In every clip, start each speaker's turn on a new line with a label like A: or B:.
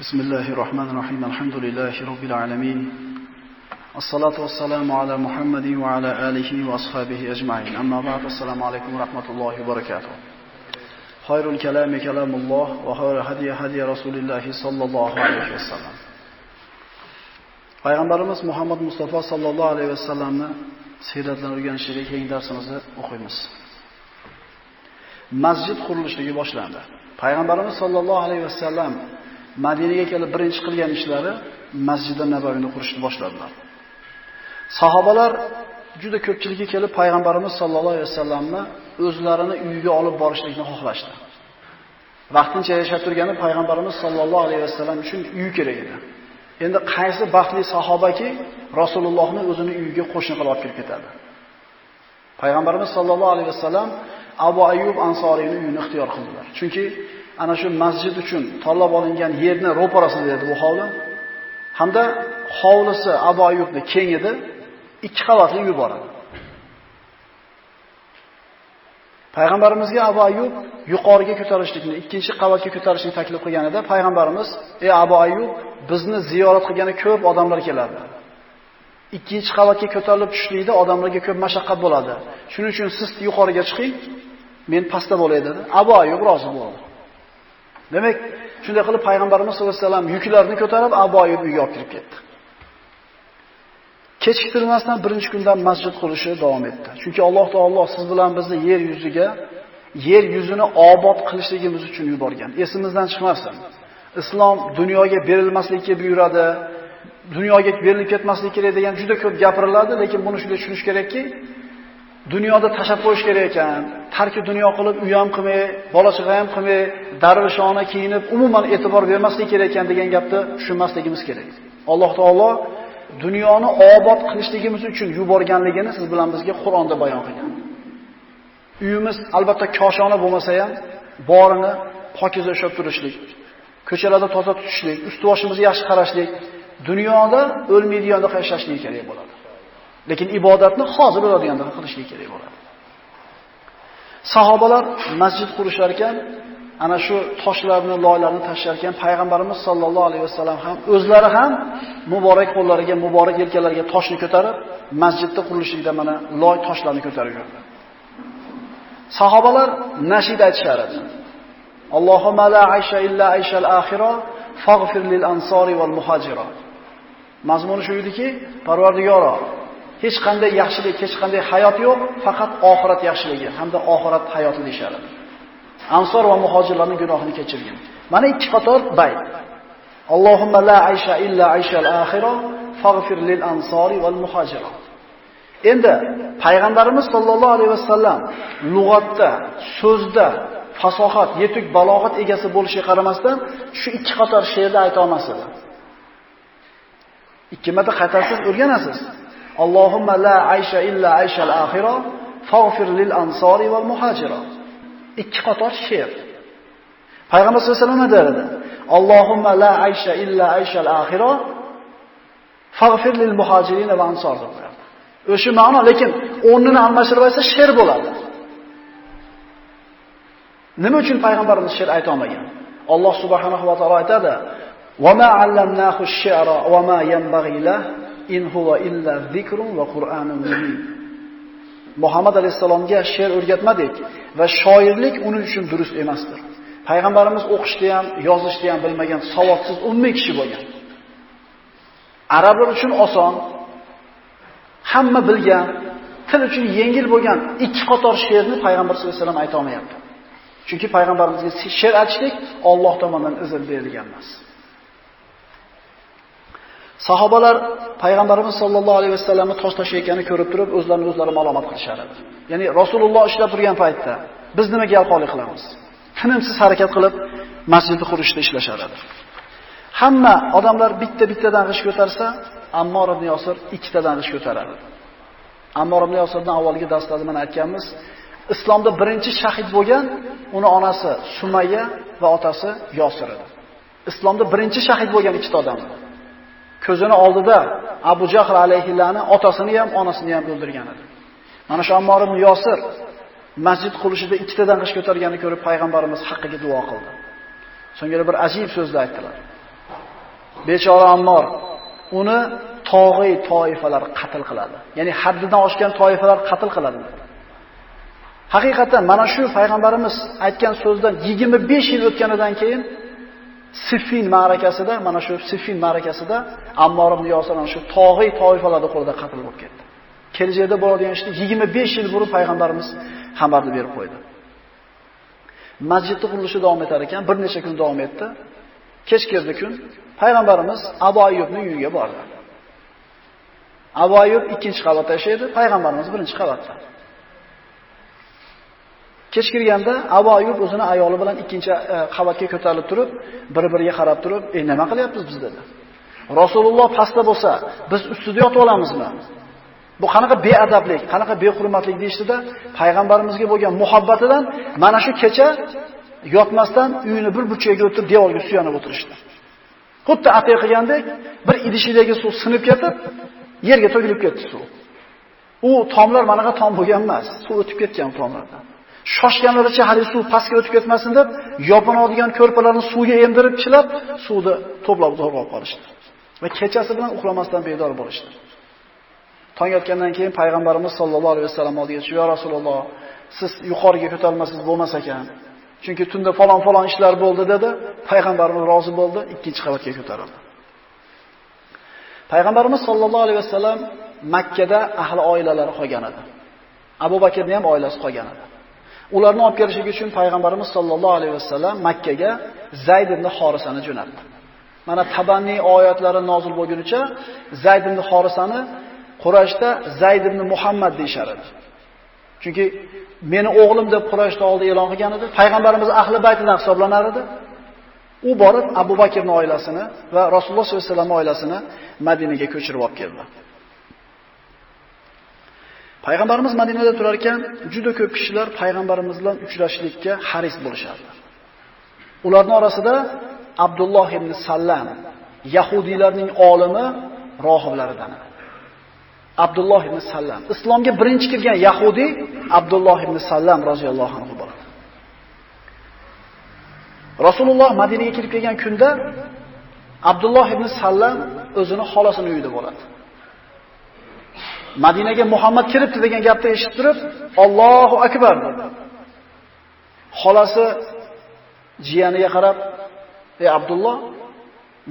A: بسم الله الرحمن الرحيم الحمد لله رب العالمين الصلاة والسلام على محمد وعلى آله وأصحابه أجمعين أما بعد السلام عليكم ورحمة الله وبركاته خير الكلام كلام الله وخير هدي هدي رسول الله صلى الله عليه وسلم Payg'ambarimiz Muhammad Mustafa sallallohu alayhi vasallamni siyratlarini o'rganishga keyingi darsimizni o'qiymiz. Masjid qurilishligi boshlandi. Payg'ambarimiz sallallohu alayhi vasallam Madinaga kelib birinchi qilgan ishlari Masjidan Nabaviyni qurishni boshladilar. Sahobalar juda ko'pchiligi kelib payg'ambarimiz sallallohu alayhi vasallamni o'zlarini uyiga olib borishlikni xohlashdi. Vaqtincha yashab turgani payg'ambarimiz sallallohu alayhi vasallam uchun uy kerak edi. Endi qaysi baxtli sahobaki Rasulullohni o'zini uyiga qo'shni qilib olib kirib ketadi. Payg'ambarimiz sallallohu alayhi vasallam Abu Ayyub Ansoriyni uyini ixtiyor qildilar. Chunki ana shu masjid uchun tanlab olingan yerni ro'parasida edi bu hovli. Hamda hovlisi Abu Ayyubni keng edi, ikki qavatli uyi bor edi. Payg'ambarimizga Abu Ayyub yuqoriga ko'tarishlikni, ikkinchi qavatga ko'tarishni taklif qilganida payg'ambarimiz: "Ey Abu Ayyub, bizni ziyorat qilgani ko'p odamlar keladi. Ikkinchi qavatga ko'tarilib tushlikda odamlarga ko'p mashaqqat bo'ladi. Shuning uchun siz yuqoriga chiqing, men pastda bo'lay" dedi. Abo yo'q rozi bo'ldi. Demak, shunday qilib payg'ambarimiz sollallohu alayhi vasallam yuklarni ko'tarib Aboyib uyga olib kirib ketdi. Kechiktirmasdan birinchi kundan masjid qurishi davom etdi. Chunki Alloh taolo siz bilan bizni yer yuziga, yer yuzini obod qilishligimiz uchun yuborgan. Esimizdan chiqmasin. Islom dunyoga berilmaslikka buyuradi, dunyoga berilib ketmaslik kerak degan juda ko'p gapiriladi, lekin buni shunday tushunish kerakki, dunyoda tashlab qo'yish kerak ekan. Tarki dunyo qilib uy ham qilmay, bola chaqa ham qilmay, darvishona kiyinib, umuman e'tibor bermaslik kerak ekan degan gapni tushunmasligimiz kerak. Alloh taolo dunyoni obod qilishligimiz uchun yuborganligini siz bilan bizga Qur'onda bayon qilgan. Uyimiz albatta koshona bo'lmasa ham borini pokiza ushlab turishlik, ko'chalarda toza tutishlik, ust-boshimizga yaxshi qarashlik, dunyoda o'lmaydiganda yashashlik kerak bo'ladi. Lekin ibodatni hozir bo'ladiganida qilishlik kerak bo'ladi. Sahobalar masjid qurishar ekan, ana shu toshlarni, loylarni tashlar ekan, payg'ambarimiz sollallohu alayhi vasallam ham o'zlari ham muborak qo'llariga, muborak yelkalariga toshni ko'tarib, masjidda qurilishlikda mana loy toshlarni ko'tarib yurdi. Sahobalar nashid aytishar edi. Allohumma la aysha illa ayshal axira faghfir lil ansori wal muhajira. Mazmuni shu ediki, Parvardigoro, hech qanday yaxshilik, hech qanday hayot yo'q, faqat oxirat yaxshiligi hamda oxirat hayoti deyshar. Ansor va muhojirlarning gunohini kechirgin. Mana ikki qator bayt. Allohumma la aysha illa ayshal axira faghfir lil ansori wal muhojira. Endi payg'ambarimiz sollallohu alayhi vasallam lug'atda, so'zda fasohat, yetuk balog'at egasi bo'lishiga qaramasdan shu ikki qator she'rda ayta olmas edi. Ikki marta qaytarsiz o'rganasiz. Allohumma la aysha illa ayshal axira faghfir lil ansori wal muhajira. ikki qator she'r. Payg'ambar sollallohu alayhi vasallam derdi: "Allohumma la aysha illa ayshal axira faghfir lil muhajirin va ansor" dedi. O'sha ma'no, lekin o'rnini almashtirib olsa she'r bo'ladi. Nima uchun payg'ambarimiz she'r ayta olmagan? Alloh subhanahu va taolo aytadi: "Va ma allamnahu ash-shi'ra va ma yanbaghi lahu in huwa illa. Muhammad alayhisalomga she'r o'rgatmadik va shoirlik uning uchun durust emasdir. Payg'ambarimiz o'qishni ham, yozishni ham bilmagan savodsiz ummiy kishi bo'lgan. Arablar uchun oson, hamma bilgan, til uchun yengil bo'lgan ikki qator she'rni payg'ambar sollallohu alayhi vasallam ayta olmayapti. Chunki payg'ambarimizga she'r aytishlik Alloh tomonidan izn berilgan emas. Sahobalar payg'ambarimiz sollallohu alayhi vasallamni tosh tashlayotganini ko'rib turib, o'zlarini o'zlari malomat qilishar edi. Ya'ni Rasululloh ishlab turgan paytda biz nimaga yalqonlik qilamiz? Tinimsiz harakat qilib masjidni qurishda ishlashar edi. Hamma odamlar bitta-bittadan g'ish ko'tarsa, Ammor ibn Yosir ikkitadan g'ish ko'taradi. Ammor ibn Yosirdan avvalgi darslarda mana aytganmiz, islomda birinchi shahid bo'lgan uni onasi Sumayya va otasi Yosir edi. Islomda birinchi shahid bo'lgan ikkita odam. Ko'zini oldida Abu Jahl alayhillani otasini ham, onasini ham o'ldirgan edi. Mana shu Ammor ibn Yosir masjid qurishida ikkitadan qish ko'targanini ko'rib payg'ambarimiz haqqiga duo qildi. So'ngra bir ajib so'zlar aytdilar. bechora Ammor uni tog'iy toifalar qatl qiladi. Ya'ni haddidan oshgan toifalar qatl qiladi. Haqiqatan mana shu payg'ambarimiz aytgan so'zdan 25 yil o'tganidan keyin Siffin ma'rakasida, mana shu Siffin ma'rakasida Ammor ibn Yosir shu tog'iy toifalarda qo'lida qatl bo'lib ketdi. Kelajakda bo'ladigan ishni 25 yil burun payg'ambarimiz xabarni berib qo'ydi. Masjidning qurilishi davom etar ekan, bir necha kun davom etdi. Kech kirdi kun, payg'ambarimiz Abu Ayyubning uyiga bordi. Abu Ayyub ikkinchi qavatda yashaydi, payg'ambarimiz birinchi qavatda. Kech kirganda Abu Ayyub o'zini ayoli bilan ikkinchi e, qavatga ko'tarilib turib, bir-biriga qarab turib, "Ey, nima qilyapsiz biz?" dedi. Rasululloh pastda bo'lsa, biz ustida yotib olamizmi? Bu qanaqa beadablik, qanaqa behurmatlik deyshtida payg'ambarimizga bo'lgan muhabbatidan mana shu kecha yotmasdan uyini bir burchagiga o'tirib devorga suyanib o'tirishdi. Xuddi atiy qilgandek, bir idishidagi suv sinib ketib, yerga to'kilib ketdi suv. U tomlar manaqa tom bo'lgan emas, suv o'tib ketgan tomlardan. Shoshganlaricha hali suv pastga o'tib ketmasin deb, yopinadigan ko'rpalarni suvga emdirib chilab, suvni to'plab to'g'rab qolishdi. Va kechasi bilan uxlamasdan bedor bo'lishdi. Tong otgandan keyin payg'ambarimiz sollallohu alayhi vasallam oldiga tushib, "Ya Rasululloh, siz yuqoriga ko'tarilmasangiz bo'lmas ekan. Chunki tunda falon-falon ishlar bo'ldi" dedi. Payg'ambarimiz rozi bo'ldi, ikkinchi qavatga ko'tarildi. Payg'ambarimiz sollallohu alayhi vasallam Makka da ahli oilalari qolgan edi. Abu Bakrning ham oilasi qolgan edi. Ularni olib kelishlik uchun payg'ambarimiz sollallohu alayhi vasallam Makka ga Zayd ibn Xorisani jo'natdi. Mana tabanni oyatlari nozil bo'lgunicha Zayd ibn Xorisani Qurayshda Zayd ibn Muhammad deyshar edi. Chunki meni o'g'lim deb Qurayshda oldi e'lon qilgan edi. Payg'ambarimiz ahli baytidan hisoblanar edi. U borib Abu Bakrning oilasini va Rasululloh sollallohu alayhi vasallam oilasini Madinaga ko'chirib olib keldi. Payg'ambarimiz Madinada turar ekan, juda ko'p kishilar payg'ambarimiz bilan uchrashishlikka haris bo'lishardi. Ularning orasida Abdulloh ibn Sallam, Yahudiylarning olimi, rohiblaridan. Abdulloh ibn Sallam. Islomga birinchi kirgan Yahudi Abdulloh ibn Sallam roziyallohu anhu bo'ladi. Rasululloh Madinaga kirib kelgan kunda Abdulloh ibn Sallam o'zini xolasini uyida bo'ladi. Madinaga Muhammad kiribdi degan gapni eshitib turib, Allohu akbar dedi. Xolasi jiyaniga qarab, "Ey Abdulloh,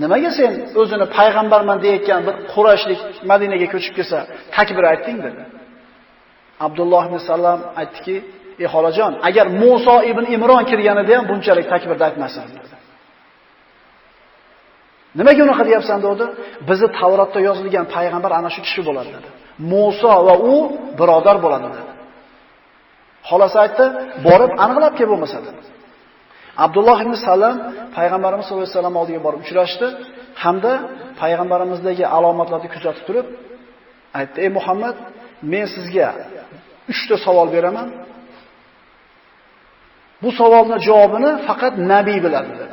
A: nimaga sen o'zini payg'ambarman deyotgan bir Qurayshlik Madinaga ko'chib kelsa, takbir aytding?" dedi. Abdulloh ibn Sallam aytdiki, "Ey xolajon, agar Musa ibn Imron kirganida ham bunchalik takbirda aytmasin." dedi. Nimaga unaqa deyapsan dedi? Bizni Tavrotda yozilgan payg'ambar ana shu kishi bo'ladi dedi. Musa va u birodar bo'ladi dedi. Xolasi aytdi, borib aniqlab kel bo'lmasa dedi. Abdulloh ibn Salam payg'ambarimiz sollallohu alayhi vasallam oldiga borib uchrashdi hamda payg'ambarimizdagi alomatlarni kuzatib turib aytdi: "Ey Muhammad, men sizga 3 ta savol beraman. Bu savolning javobini faqat nabiy biladi" dedi.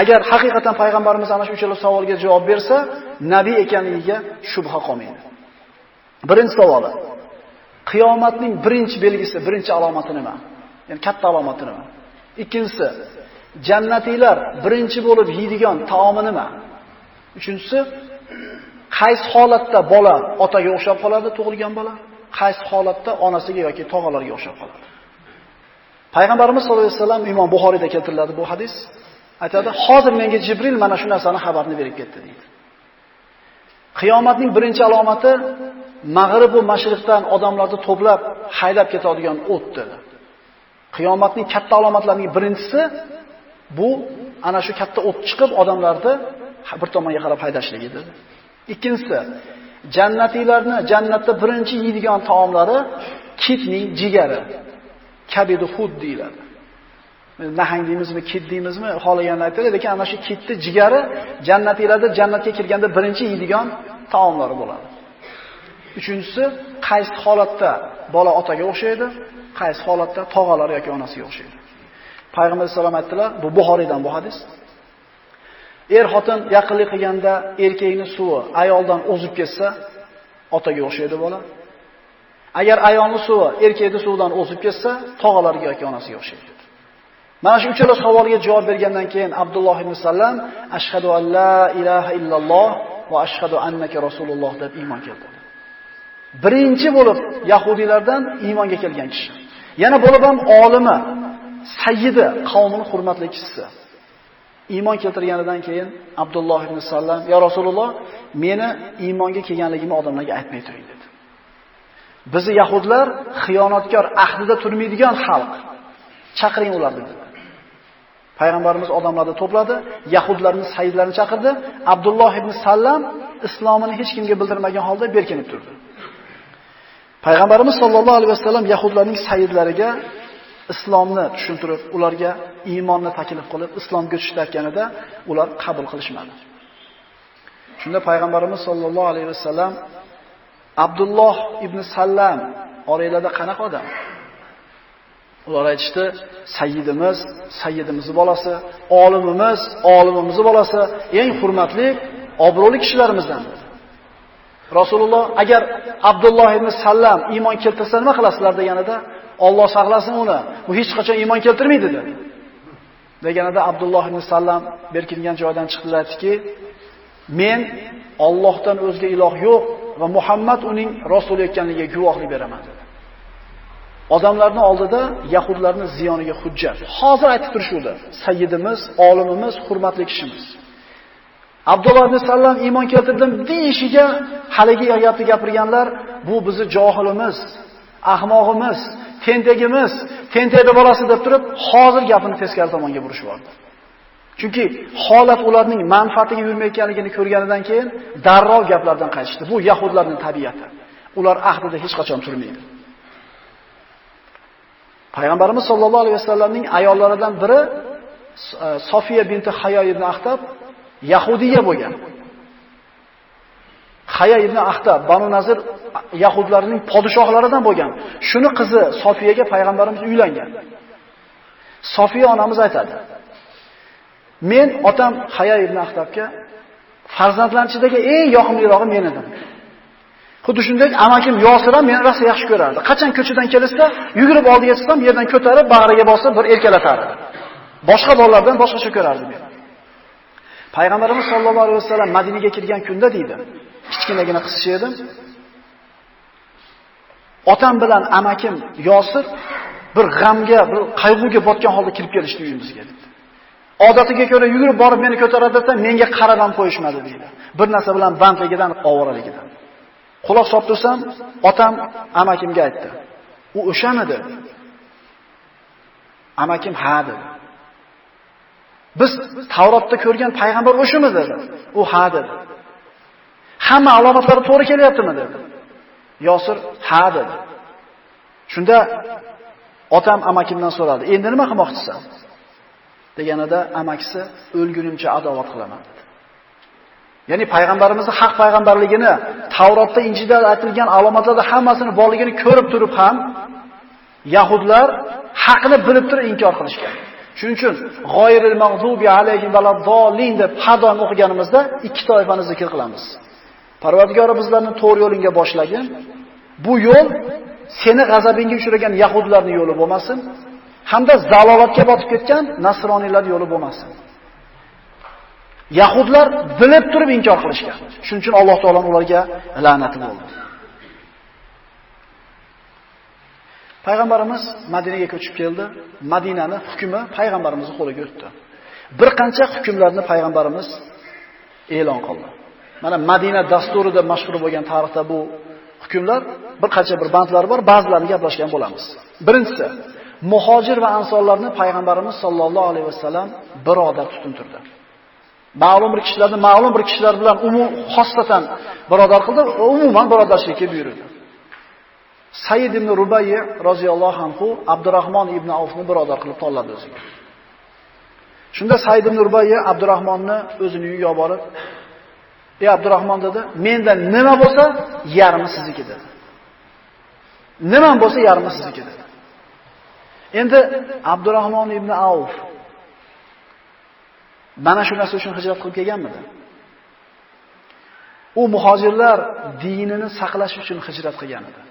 A: Agar haqiqatan payg'ambarimiz ana shu uchala savolga javob bersa, nabiy ekanligiga shubha qolmaydi. Birinchi savoli. Qiyomatning birinchi belgisi, birinchi alomati nima? Ya'ni katta alomati nima? Ikkinchisi, jannatiylar birinchi bo'lib yeydigan taomi nima? Uchinchisi, qaysi holatda bola otaga o'xshab qoladi, tug'ilgan bola? Qaysi holatda onasiga yoki tog'alarga o'xshab qoladi? Payg'ambarimiz sollallohu alayhi vasallam Imom Buxoriyda keltiriladi bu hadis. Aytadi, "Hozir menga Jibril mana shu narsani xabarni berib ketdi" deydi. Qiyomatning birinchi alomati mag'rib va mashriqdan odamlarni to'plab haydab ketadigan o't dedi. Qiyomatning katta alomatlarining birinchisi bu ana shu katta o't chiqib odamlarni bir tomonga qarab haydashligi dedi. Ikkinchisi jannatiylarni jannatda birinchi yeydigan taomlari kitning jigari, kabidu hud deyiladi. Nahang deymizmi, kit deymizmi, xohlaganini aytadi, lekin ana shu kitni jigari jannatiylarda jannatga kirganda birinchi yeydigan taomlari bo'ladi. Uchinchisi, qaysi holatda bola otaga o'xshaydi, qaysi holatda tog'alari yoki onasiga o'xshaydi. Payg'ambar sollallohu alayhi vasallam aytdilar, bu Buxoriydan bu hadis. Er xotin yaqinlik qilganda erkakning suvi ayoldan o'zib ketsa, otaga o'xshaydi bola. Agar ayolning suvi erkakning suvidan o'zib ketsa, tog'alarga yoki onasiga o'xshaydi. Mana shu uchala savolga javob bergandan keyin Abdulloh ibn Sallam ashhadu an la ilaha illalloh va ashhadu annaka rasululloh deb iymon keltirdi. Birinchi bo'lib yahudiylardan iymonga kelgan kishi. Yana bo'lib ham olimi, sayyidi, qavmini hurmatli kishisi. Iymon keltirganidan keyin Abdulloh ibn Sallam, "Ya Rasululloh, meni iymonga kelganligimni odamlarga aytmay turing" dedi. Bizi yahudlar xiyonatkor, ahdida turmaydigan xalq. Chaqiring ularni dedi. Payg'ambarimiz odamlarni to'pladi, yahudlarning sayyidlarini chaqirdi. Abdulloh ibn Sallam islomini hech kimga bildirmagan holda berkinib turdi. Payg'ambarimiz sollallohu alayhi vasallam yahudlarning sayyidlariga islomni tushuntirib, ularga iymonni taklif qilib, islomga o'tishni ular qabul qilishmadi. Shunda payg'ambarimiz sollallohu alayhi vasallam Abdulloh ibn Sallam oranglarda qanaqa odam? Ular aytishdi, sayyidimiz, sayyidimizning bolasi, olimimiz, olimimizning bolasi, eng hurmatli, obro'li kishilarimizdan. Rasululloh agar Abdulloh ibn Sallam iymon keltirsa nima qilasizlar deganida, Alloh saqlasin uni. Bu hech qachon iymon keltirmaydi dedi. Deganida Abdulloh ibn Sallam berkingan joydan chiqdi aytdiki, men Allohdan o'zga iloh yo'q va Muhammad uning rasul ekanligiga guvohlik beraman dedi. Odamlarning oldida yahudlarning ziyoniga hujjat. Hozir aytib turishuvdi. Sayyidimiz, olimimiz, hurmatli kishimiz. Abdulloh ibn Sallam iymon keltirdim deyishiga haligi gapni gapirganlar bu bizni johilimiz, ahmog'imiz, tentagimiz, tentakni bolasi deb turib, hozir gapini teskari tomonga yubordi. Chunki holat ularning manfaatiga yurmayotganligini ko'rganidan keyin darrov gaplardan qaytishdi. Bu yahudlarning tabiati. Ular ahdida hech qachon turmaydi. Payg'ambarimiz sollallohu alayhi vasallamning ayollaridan biri e, Sofiya binti Hayo ibn Ahtab Yahudiya bo'lgan. Hayo ibn Ahtab Banu Nazir yahudlarining podshohlaridan bo'lgan. Shuni qizi Sofiyaga payg'ambarimiz uylangan. Sofiya onamiz aytadi: Men otam Hayo ibn Ahtabga farzandlanchidagi eng yoqimlirog'i men edim. Xuddi shunday amakim Yosir ham meni rosa yaxshi ko'rardi. Qachon ko'chadan kelsa, yugurib oldiga chiqsam, yerdan ko'tarib, bag'riga bosib bir erkalatardi. Boshqa bolalardan boshqacha ko'rardi meni. Payg'ambarimiz sollallohu alayhi vasallam Madinaga kirgan kunda deydi. Kichkinagina qizcha edim. Otam bilan amakim Yosir bir g'amga, bir qayg'uga botgan holda kirib kelishdi uyimizga dedi. Odatiga ko'ra yugurib borib meni ko'taradi desa, menga qarab ham qo'yishmadi deydi. Bir narsa bilan bandligidan, ovoraligidan. Quloq solib tursam, otam amakimga aytdi. U o'shamidi? Amakim ha dedi. Biz Tavrotda ko'rgan payg'ambar o'shimi dedi. U ha dedi. Hamma alomatlari to'g'ri kelyaptimi dedi. Yosir ha dedi. Shunda otam amakimdan so'radi. Endi nima qilmoqchisan? deganida amakisi o'lgunimcha adovat qilaman dedi. Ya'ni payg'ambarimizning haq payg'ambarligini Tavrotda, Injilda aytilgan alomatlarda hammasini borligini ko'rib turib ham yahudlar haqni bilib turib inkor qilishgan. Shuning uchun g'oyiril mag'zubi alayhim valaddallin deb hadon o'qiganimizda ikki toifani zikr qilamiz. Parvardigori bizlarni to'g'ri yo'linga boshlagin. Bu yo'l seni g'azabingga uchragan yahudlarning yo'li bo'lmasin, hamda zalolatga botib ketgan nasroniylar yo'li bo'lmasin. Yahudlar bilib turib inkor qilishgan. Shuning uchun Alloh taolaning ularga la'nati bo'ldi. Payg'ambarimiz Madinaga ko'chib keldi. Madinani hukmi payg'ambarimizning qo'liga o'tdi. Bir qancha hukmlarni payg'ambarimiz e'lon qildi. Mana Madina dasturida mashhur bo'lgan tarixda bu hukmlar bir qancha bir bandlar bor, ba'zilarini gaplashgan bo'lamiz. Birinchisi, muhojir va ansorlarni payg'ambarimiz sollallohu alayhi vasallam birodar tutuntirdi. Ma'lum bir kishilarni ma'lum bir kishilar bilan umum xosatan birodar qildi, umuman birodarchilikka buyurdi. Sayyid ibn Rubayy roziyallohu anhu Abdurrahmon ibn Avfni birodar qilib tanladi o'ziga. Shunda Sayyid ibn Rubayy Abdurrahmonni o'zining uyiga olib borib, "Ey Abdurrahmon" dedi, "Menda nima bo'lsa, yarmi sizniki" dedi. Nima bo'lsa, yarmi sizniki dedi. Endi Abdurrahmon ibn Avf mana shu narsa uchun hijrat qilib kelganmidi? U muhojirlar dinini saqlash uchun hijrat qilgan edi.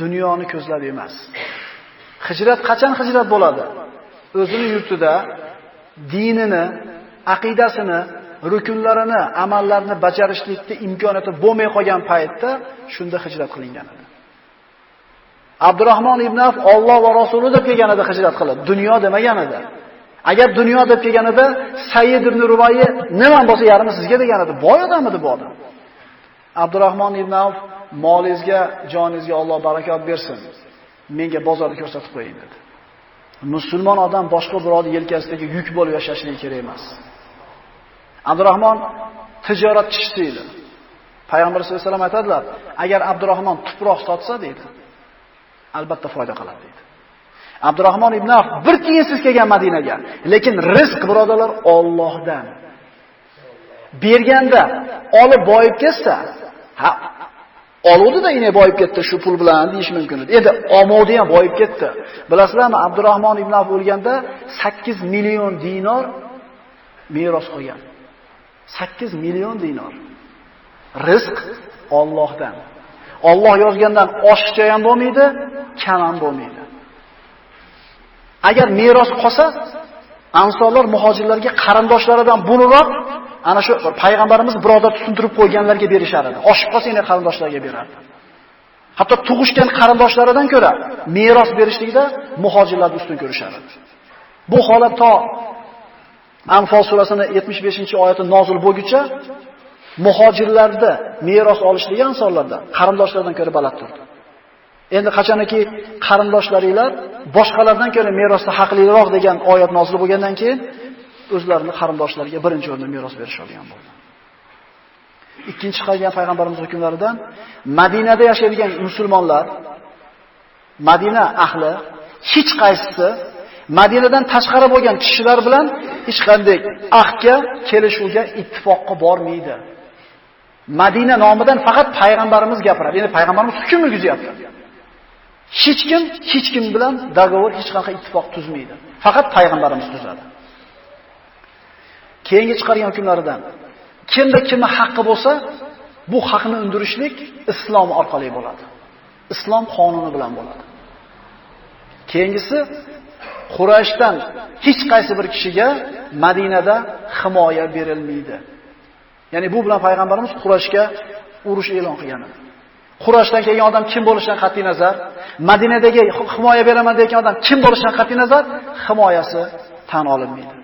A: Dunyoni ko'zlab emas. Hijrat qachon hijrat bo'ladi? o'zini yurtida dinini, aqidasini, rukunlarini, amallarini bajarishlikda imkoniyati bo'lmay qolgan paytda shunda hijrat qilingan edi. Abdurrahmon ibn Af Alloh va Rasuli deb kelgan edi hijrat qilib, dunyo demagan edi. Agar dunyo deb kelganida Sayyid ibn Rubayyi nima bo'lsa yarimi sizga degan edi. Boy odam edi bu odam. Abdurrahmon ibn Af molingizga, joningizga Alloh barakot bersin. Menga bozorni ko'rsatib qo'ying dedi. Musulmon odam boshqa birovning yelkasidagi yuk bo'lib yashashligi kerak emas. Abdurrahmon tijorat kishisi edi. Payg'ambar sollallohu alayhi vasallam aytadilar, agar Abdurrahmon tuproq sotsa deydi, albatta foyda qiladi deydi. Abdurrahmon ibn Auf bir tiyinsiz kelgan Madinaga, lekin rizq birodalar Allohdan. Berganda olib boyib ketsa, ha oluvdi-da ine boyib ketdi shu pul bilan deyish mumkin edi. Endi omovdi ham boyib ketdi. Bilasizlarmi, Abdurrahmon ibn Auf o'lganda 8 million dinor meros qolgan. 8 million dinor. Rizq Allohdan. Alloh yozgandan oshiqcha ham bo'lmaydi, kam ham bo'lmaydi. Agar meros qolsa, ansorlar muhojirlarga qarindoshlaridan buniroq ana shu payg'ambarimiz birodar tushuntirib qo'yganlarga berishar edi. Oshib qolsa yana qarindoshlarga berardi. Hatto tug'ishgan qarindoshlaridan ko'ra meros berishlikda muhojirlar ustun ko'rishar edi. Bu holat to Anfal surasining 75-oyati nozil bo'lguncha muhojirlarda meros olishligi ansonlarda qarindoshlardan ko'ra baland turdi. Endi qachoniki qarindoshlaringlar boshqalardan ko'ra merosda haqliroq degan oyat nozil bo'lgandan keyin o'zlarini qarindoshlariga birinchi o'rinda meros berishadigan bo'ldi. Ikkinchi qilgan payg'ambarimiz hukmlaridan Madinada yashaydigan musulmonlar Madina ahli hech qaysisi Madinadan tashqari bo'lgan kishilar bilan hech qanday ahdga, kelishuvga, ittifoqqa bormaydi. Madina nomidan faqat payg'ambarimiz gapiradi. Ya'ni payg'ambarimiz hukm yurgizyapti. Hech kim hech kim bilan dogovor, hech qanaqa ittifoq tuzmaydi. Faqat payg'ambarimiz tuzadi. Keyingi chiqargan hukmlaridan kimda kimni haqqi bo'lsa, bu haqni undirishlik islom orqali bo'ladi. Islom qonuni bilan bo'ladi. Keyingisi Qurayshdan hech qaysi bir kishiga Madinada himoya berilmaydi. Ya'ni bu bilan payg'ambarimiz Qurayshga urush e'lon qilgan edi. Qurashdan kelgan odam kim bo'lishidan qat'i nazar, Madinadagi himoya beraman degan odam kim bo'lishidan qat'i nazar himoyasi tan olinmaydi.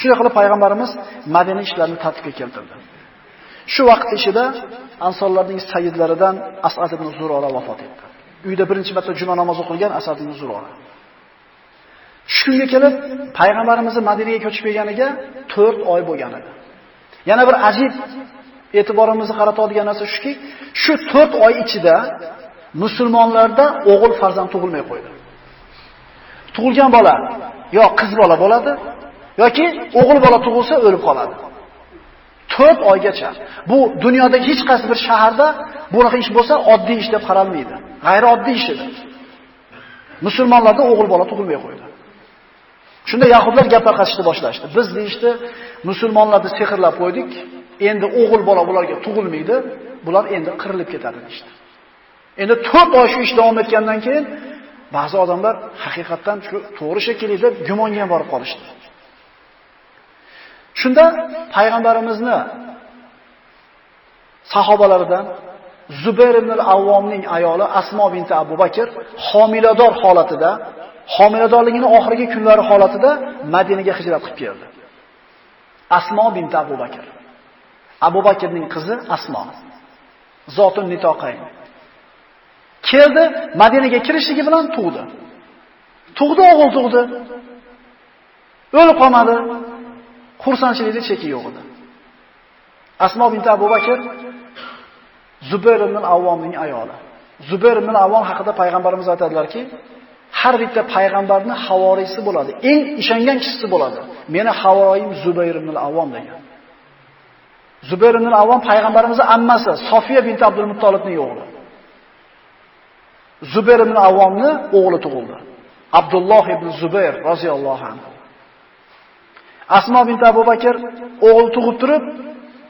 A: Shunday qilib payg'ambarimiz Madina ishlarini tartibga keltirdi. Shu vaqt ichida ansonlarning sayyidlaridan Asad ibn Zurora vafot etdi. Uyda birinchi marta juma namozi o'qilgan Asad ibn Zurora. Shu kunga kelib payg'ambarimizni Madinaga ko'chib kelganiga 4 oy bo'lgan edi. Yana bir ajib e'tiborimizni qaratadigan narsa shuki, shu 4 oy ichida musulmonlarda o'g'il farzand tug'ilmay qo'ydi. Tug'ilgan bola yo qiz bola bo'ladi, yoki o'g'il bola tug'ilsa o'lib qoladi. 4 oygacha. Bu dunyodagi hech qaysi bir shaharda bunaqa ish bo'lsa oddiy ish deb qaralmaydi. G'ayrioddiy ish edi. Musulmonlarda o'g'il bola tug'ilmay qo'ydi. Shunda yahudlar gap tarqatishni boshlashdi. Biz deyishdi, musulmonlarni sehrlab qo'ydik, endi o'g'il bola bularga tug'ilmaydi, bular endi qirilib ketadi deyishdi. Endi 4 oy shu ish davom etgandan keyin ba'zi odamlar haqiqatdan shu to'g'ri shekilli deb gumonga ham borib qolishdi. Shunda payg'ambarimizni sahobalaridan Zubayr ibn al-Avvomning ayoli Asmo binti Abu Bakr homilador holatida, homiladorligining oxirgi kunlari holatida Madinaga hijrat qilib keldi. Asmo binti Abu Bakr. Abu Bakrning qizi Asmo. Zotun nitoqayn. Keldi, Madinaga kirishligi bilan tug'di. Tug'di, o'g'il tug'di. O'lib qolmadi. Xursandchilikda cheki yo'q edi. Asmo bint Abu Bakr Zubayr ibn Avvomning ayoli. Zubayr ibn Avvom haqida payg'ambarimiz aytadilarki, har bitta payg'ambarning havorisi bo'ladi, eng ishongan kishisi bo'ladi. Meni havoyim Zubayr ibn Avvom degan. Zubayr ibn Avvom payg'ambarimizning ammasi Sofiya bint Abdul Muttolibning o'g'li. Zubayr ibn Avvomni o'g'li tug'ildi. Abdulloh ibn Zubayr roziyallohu anhu. Asmo bint Abu Bakr o'g'il tug'ib turib,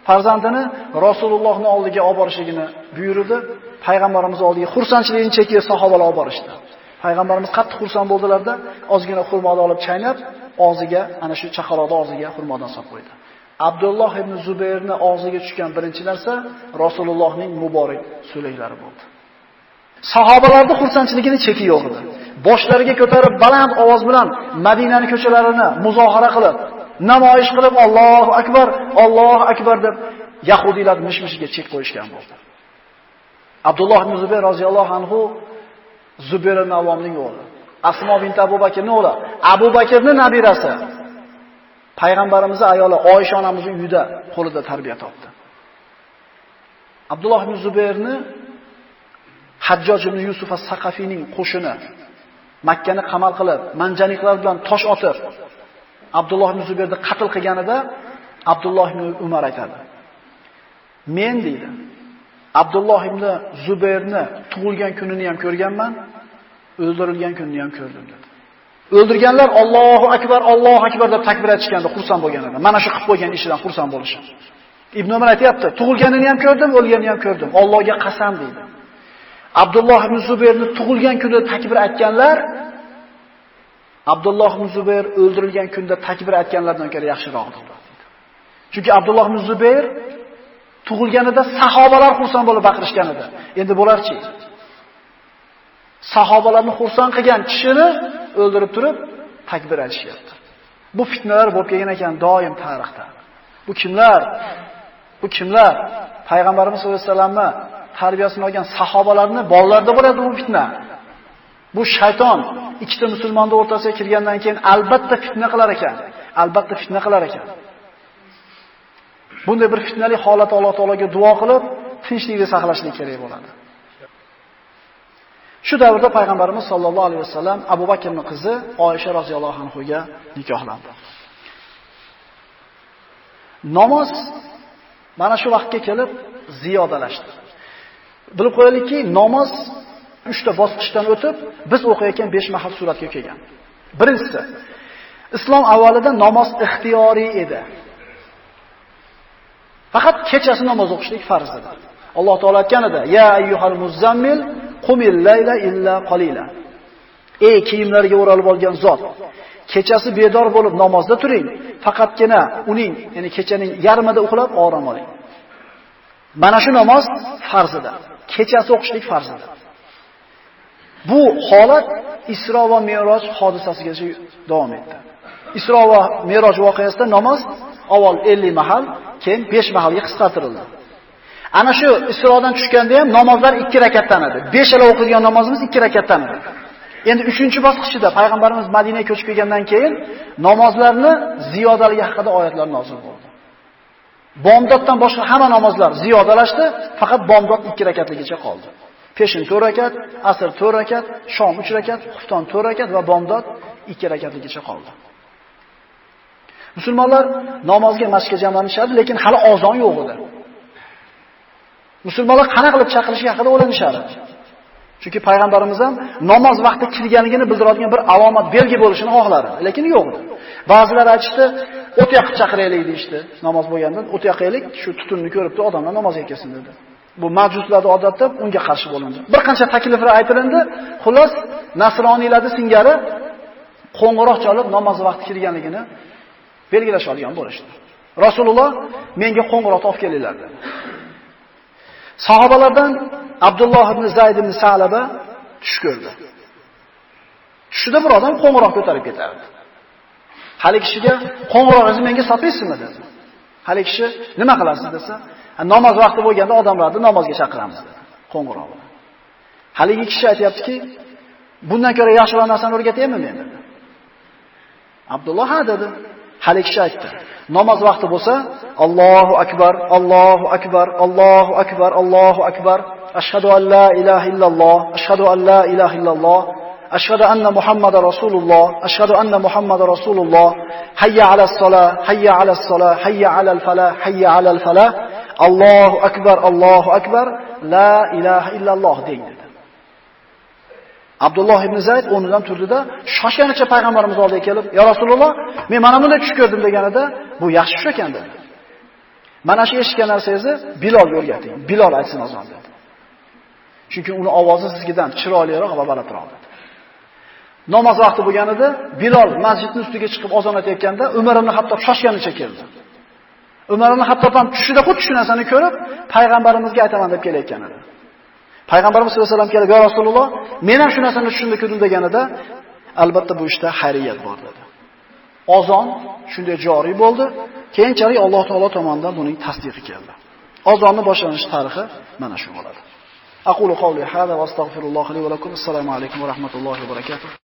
A: farzandini Rasulullohning oldiga olib borishligini buyurdi. Payg'ambarimiz oldiga xursandchilikni chekib sahobalar olib borishdi. Payg'ambarimiz qattiq xursand bo'ldilarda, ozgina xurmoni olib chaynab, og'ziga, ana shu chaqaloqni og'ziga xurmodan solib qo'ydi. Abdulloh ibn Zubayrni og'ziga tushgan birinchi narsa Rasulullohning muborak so'laklari bo'ldi. Sahobalarning xursandchiligini cheki yo'q edi. Boshlariga ko'tarib baland ovoz bilan Madinaning ko'chalarini muzohara qilib, namoyish qilib Allohu akbar, Allohu akbar deb yahudiylar mishmishiga chek qo'yishgan bo'ldi. Abdulloh ibn Zubayr roziyallohu anhu Zubayr ibn Avvomning o'g'li. Asmo bint Abu Bakrning o'g'li. Abu Bakrning nabirasi. Payg'ambarimiz ayoli Oysha onamizning uyida qo'lida tarbiya topdi. Abdulloh ibn Zubayrni Hajjoj ibn Yusuf as-Saqafiyning qo'shini Makkani qamal qilib, manjaniqlar bilan tosh otib, Abdulloh ibn Zubayrni qatl qilganida Abdulloh ibn Umar aytadi. Men deydi, Abdulloh ibn Zubayrni tug'ilgan kunini ham ko'rganman, o'ldirilgan kunini ham ko'rdim dedi. O'ldirganlar Allohu akbar, Allohu akbar deb takbir aytishganda xursand bo'lganlar. Mana shu qilib qo'ygan ishidan xursand bo'lishi. Ibn Umar aytayapti, tug'ilganini ham ko'rdim, o'lganini ham ko'rdim. Allohga qasam deydi. Abdulloh ibn Zubayrni tug'ilgan kunda takbir aytganlar Abdulloh ibn Zubayr o'ldirilgan kunda takbir aytganlardan ko'ra yaxshiroqdir. Chunki Abdulloh ibn Zubayr tug'ilganida sahobalar xursand bo'lib baqirishgan edi. Endi bo'larchi? Sahobalarni xursand qilgan kishini o'ldirib turib takbir aytishyapti. Bu fitnalar bo'lib kelgan ekan doim tarixda. Bu kimlar? Bu kimlar? Payg'ambarimiz sollallohu alayhi vasallamni tarbiyasini olgan sahobalarni bolalarida bo'ladi bu fitna. Bu shayton ikkita musulmonni o'rtasiga kirgandan keyin albatta fitna qilar ekan. Albatta fitna qilar ekan. Bunday bir fitnali holat Alloh taologa duo qilib, tinchlikni saqlashni kerak bo'ladi. Shu davrda payg'ambarimiz sollallohu alayhi vasallam Abu Bakrning qizi Oysha roziyallohu anhuga nikohlandi. Namoz mana shu vaqtga kelib ziyodalashdi. Bilib qo'yaylikki, namoz 3 ta bosqichdan o'tib, biz o'qiyotgan 5 mahal suratga kelgan. Birinchisi, islom avvalida namoz ixtiyoriy edi. Faqat kechasi namoz o'qishlik farz edi. Alloh taolo aytganida: "Ya ayyuhal muzammil qumil layla illa qalila." Ey kiyimlarga o'ralib olgan zot, kechasi bedor bo'lib namozda turing, faqatgina uning, ya'ni kechaning yarmida uxlab orom oling. Mana shu namoz farzidir. Kechasi o'qishlik farzidir. Bu holat Isro va Me'roj hodisasigacha davom etdi. Isro va Me'roj voqeasida namoz avval 50 mahal, keyin 5 mahalga qisqartirildi. Ana shu Isrodan tushganda ham namozlar 2 rakatdan edi. 5 ala o'qigan namozimiz 2 rakatdan edi. Endi 3-bosqichida payg'ambarimiz Madinaga ko'chib kelgandan keyin namozlarni ziyodaligi haqida oyatlar nozil bo'ldi. Bomdoddan boshqa hamma namozlar ziyodalashdi, faqat bomdod 2 rakatligicha qoldi. Peshin 4 rakat, asr 4 rakat, shom 3 rakat, xufton 4 rakat va bomdod 2 rakatligicha qoldi. Musulmonlar namozga masjidga jamlanishadi, lekin hali ozon yo'q edi. Musulmonlar qana qilib chaqirishi haqida o'ylanishadi. Chunki payg'ambarimiz ham namoz vaqti kirganligini bildiradigan bir alomat, belgi bo'lishini xohladi, lekin yo'q edi. Ba'zilar aytishdi, o't yoqib chaqiraylik deyishdi. Namoz bo'lganda o't yoqaylik, shu tutunni ko'ribdi, odamlar namozga kelsin dedi. Bu majuslarning odatda unga qarshi bo'lindi. Bir qancha takliflar aytilindi. Xullas, nasroniylarning singari qo'ng'iroq chalib namoz vaqti kirganligini belgilash olgan bo'lishdi. Rasululloh menga qo'ng'iroq olib kelinglar dedi. Sahobalardan Abdulloh ibn Zayd ibn Salaba tush ko'rdi. Tushida bir odam qo'ng'iroq ko'tarib ketardi. Hali kishiga qo'ng'iroqingizni menga sotaysizmi dedi. Hali kishi nima qilasiz desa, namoz vaqti bo'lganda odamlarni namozga chaqiramiz dedi. Qo'ng'iroq bilan. Haligi kishi aytayaptiki, bundan ko'ra yaxshiroq narsani o'rgataymi men dedi. Abdulloh ha dedi. Hali kishi aytdi. Namoz vaqti bo'lsa, Allohu akbar, Allohu akbar, Allohu akbar, Allohu akbar. Ashhadu an la ilaha illalloh, ashhadu an la ilaha illalloh. Ashhadu anna Muhammadar Rasululloh, ashhadu anna Muhammadar Rasululloh. Hayya alas solah, hayya alas solah, hayya alal falah, hayya alal falah. Allohu akbar, Allohu akbar, la ilaha illalloh deydi. Abdulloh ibn Zayd o'rnidan turdida, shoshganicha payg'ambarimiz oldiga kelib, "Ya Rasululloh, men mana bunday tush ko'rdim" deganida, "Bu yaxshi tush ekan" dedi. Mana shu eshitgan narsangizni Bilolga o'rgating. Bilol aytsin azon dedi. Chunki uni ovozi sizgidan chiroyliroq va balandroq dedi. Namoz vaqti bo'lganida Bilol masjidning ustiga chiqib azon aytayotganda Umar ibn Hattob shoshganicha keldi. Umar ibn Hattob ham tushida xuddi shu narsani ko'rib, payg'ambarimizga aytaman deb kelayotgan edi. Payg'ambarimiz sollallohu alayhi vasallam kelib, "Ya Rasululloh, men ham shu narsani tushunda ko'rdim" deganida, albatta bu ishda xayriyat bor dedi. Ozon shunday joriy bo'ldi. Keyinchalik Alloh taolo tomonidan buning tasdiqi keldi. Ozonni boshlanish tarixi mana shu bo'ladi. Aqulu qawli hada va astagfirulloh li va lakum. Assalomu alaykum va rahmatullohi va barakatuh.